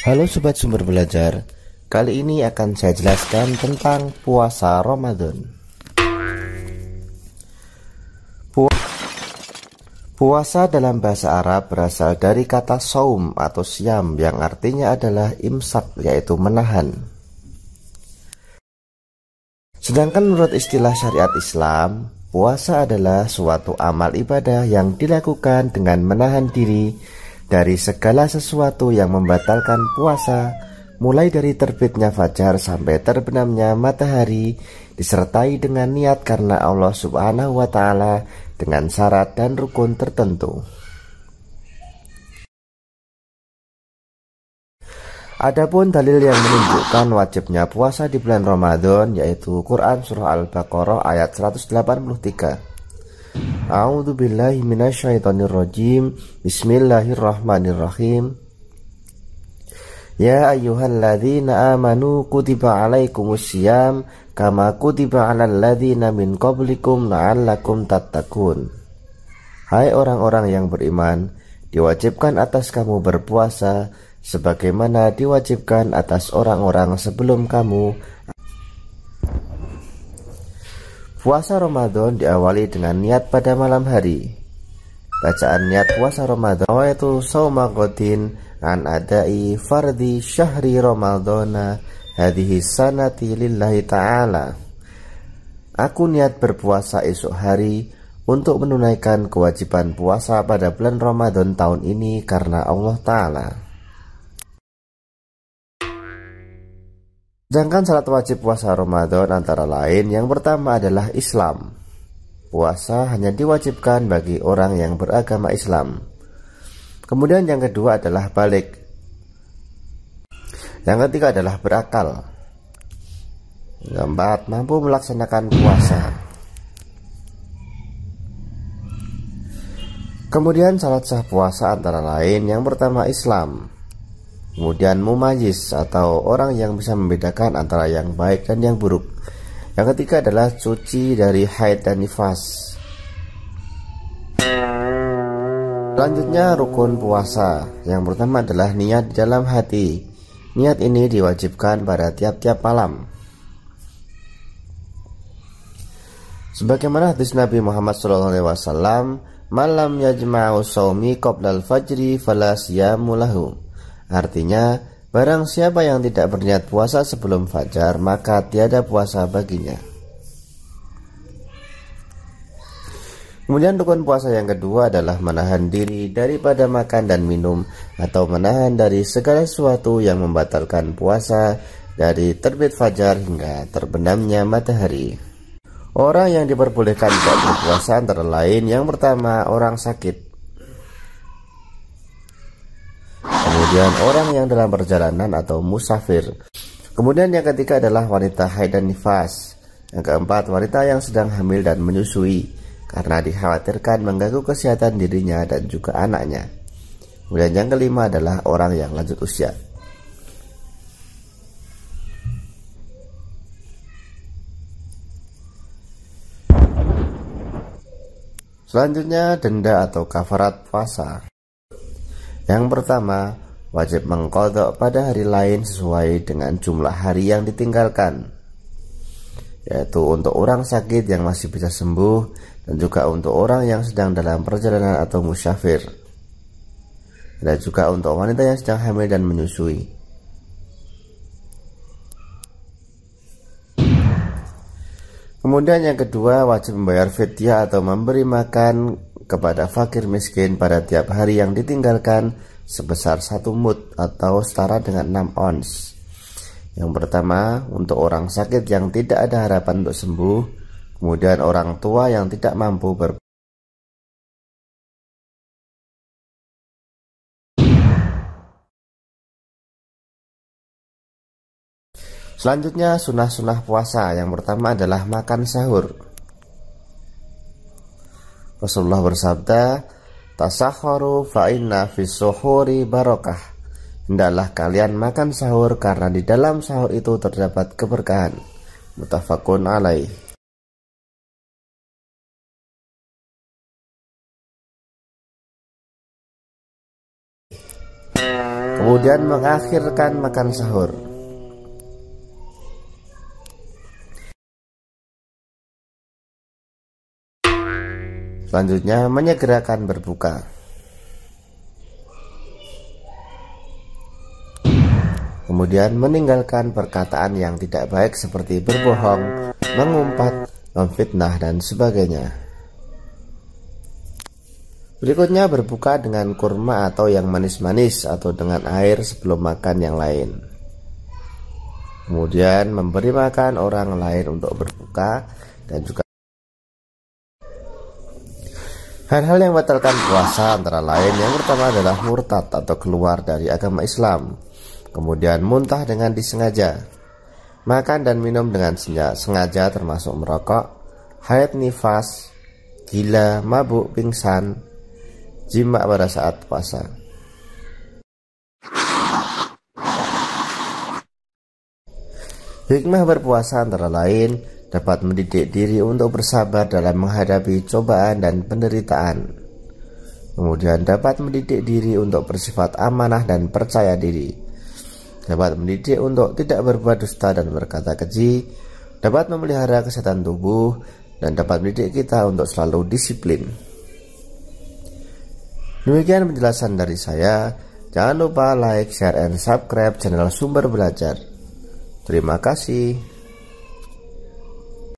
Halo Sobat Sumber Belajar Kali ini akan saya jelaskan tentang puasa Ramadan. Puasa dalam bahasa Arab berasal dari kata saum atau siam yang artinya adalah imsak yaitu menahan. Sedangkan menurut istilah syariat Islam Puasa adalah suatu amal ibadah yang dilakukan dengan menahan diri dari segala sesuatu yang membatalkan puasa, mulai dari terbitnya fajar sampai terbenamnya matahari, disertai dengan niat karena Allah Subhanahu wa Ta'ala dengan syarat dan rukun tertentu. Adapun dalil yang menunjukkan wajibnya puasa di bulan Ramadan yaitu Quran Surah Al-Baqarah ayat 183. A'udzu billahi minasyaitonir rajim. Bismillahirrahmanirrahim. Ya ayyuhalladzina amanu kutiba alaikumusiyam kama kutiba alal ladzina min qablikum la'allakum tattaqun. Hai orang-orang yang beriman, diwajibkan atas kamu berpuasa sebagaimana diwajibkan atas orang-orang sebelum kamu Puasa Ramadan diawali dengan niat pada malam hari. Bacaan niat puasa Ramadan yaitu sauma qadin an adai fardi syahri Ramadana hadhihi sanati lillahi ta'ala. Aku niat berpuasa esok hari untuk menunaikan kewajiban puasa pada bulan Ramadan tahun ini karena Allah Ta'ala. Sedangkan salat wajib puasa Ramadan antara lain yang pertama adalah Islam. Puasa hanya diwajibkan bagi orang yang beragama Islam. Kemudian yang kedua adalah balik. Yang ketiga adalah berakal. Yang keempat, mampu melaksanakan puasa. Kemudian salat sah puasa antara lain yang pertama Islam. Kemudian mumayis atau orang yang bisa membedakan antara yang baik dan yang buruk. Yang ketiga adalah suci dari haid dan nifas. Selanjutnya rukun puasa. Yang pertama adalah niat di dalam hati. Niat ini diwajibkan pada tiap-tiap malam. Sebagaimana hadis Nabi Muhammad SAW, malam yajma'u saumi qoblal fajri fala siyamu lahu. Artinya, barang siapa yang tidak berniat puasa sebelum fajar, maka tiada puasa baginya. Kemudian rukun puasa yang kedua adalah menahan diri daripada makan dan minum atau menahan dari segala sesuatu yang membatalkan puasa dari terbit fajar hingga terbenamnya matahari. Orang yang diperbolehkan tidak berpuasa antara lain yang pertama orang sakit Kemudian orang yang dalam perjalanan atau musafir. Kemudian yang ketiga adalah wanita haid dan nifas. Yang keempat, wanita yang sedang hamil dan menyusui karena dikhawatirkan mengganggu kesehatan dirinya dan juga anaknya. Kemudian yang kelima adalah orang yang lanjut usia. Selanjutnya denda atau kafarat puasa. Yang pertama, wajib mengkodok pada hari lain sesuai dengan jumlah hari yang ditinggalkan yaitu untuk orang sakit yang masih bisa sembuh dan juga untuk orang yang sedang dalam perjalanan atau musyafir dan juga untuk wanita yang sedang hamil dan menyusui. Kemudian yang kedua wajib membayar fidyah atau memberi makan kepada fakir miskin pada tiap hari yang ditinggalkan sebesar satu mut atau setara dengan 6 ons. Yang pertama, untuk orang sakit yang tidak ada harapan untuk sembuh, kemudian orang tua yang tidak mampu ber Selanjutnya sunah-sunah puasa Yang pertama adalah makan sahur Rasulullah bersabda Tasahharu fa inna fis suhuri barokah. Hendaklah kalian makan sahur karena di dalam sahur itu terdapat keberkahan. Mutafakun alaih. kemudian mengakhirkan makan sahur. Selanjutnya menyegerakan berbuka. Kemudian meninggalkan perkataan yang tidak baik seperti berbohong, mengumpat, memfitnah dan sebagainya. Berikutnya berbuka dengan kurma atau yang manis-manis atau dengan air sebelum makan yang lain. Kemudian memberi makan orang lain untuk berbuka dan juga Hal-hal yang membatalkan puasa antara lain yang pertama adalah murtad atau keluar dari agama Islam. Kemudian muntah dengan disengaja. Makan dan minum dengan sengaja termasuk merokok, haid nifas, gila, mabuk, pingsan, jima pada saat puasa. Hikmah berpuasa antara lain dapat mendidik diri untuk bersabar dalam menghadapi cobaan dan penderitaan. Kemudian dapat mendidik diri untuk bersifat amanah dan percaya diri. Dapat mendidik untuk tidak berbuat dusta dan berkata keji, dapat memelihara kesehatan tubuh, dan dapat mendidik kita untuk selalu disiplin. Demikian penjelasan dari saya. Jangan lupa like, share, and subscribe channel Sumber Belajar. Terima kasih.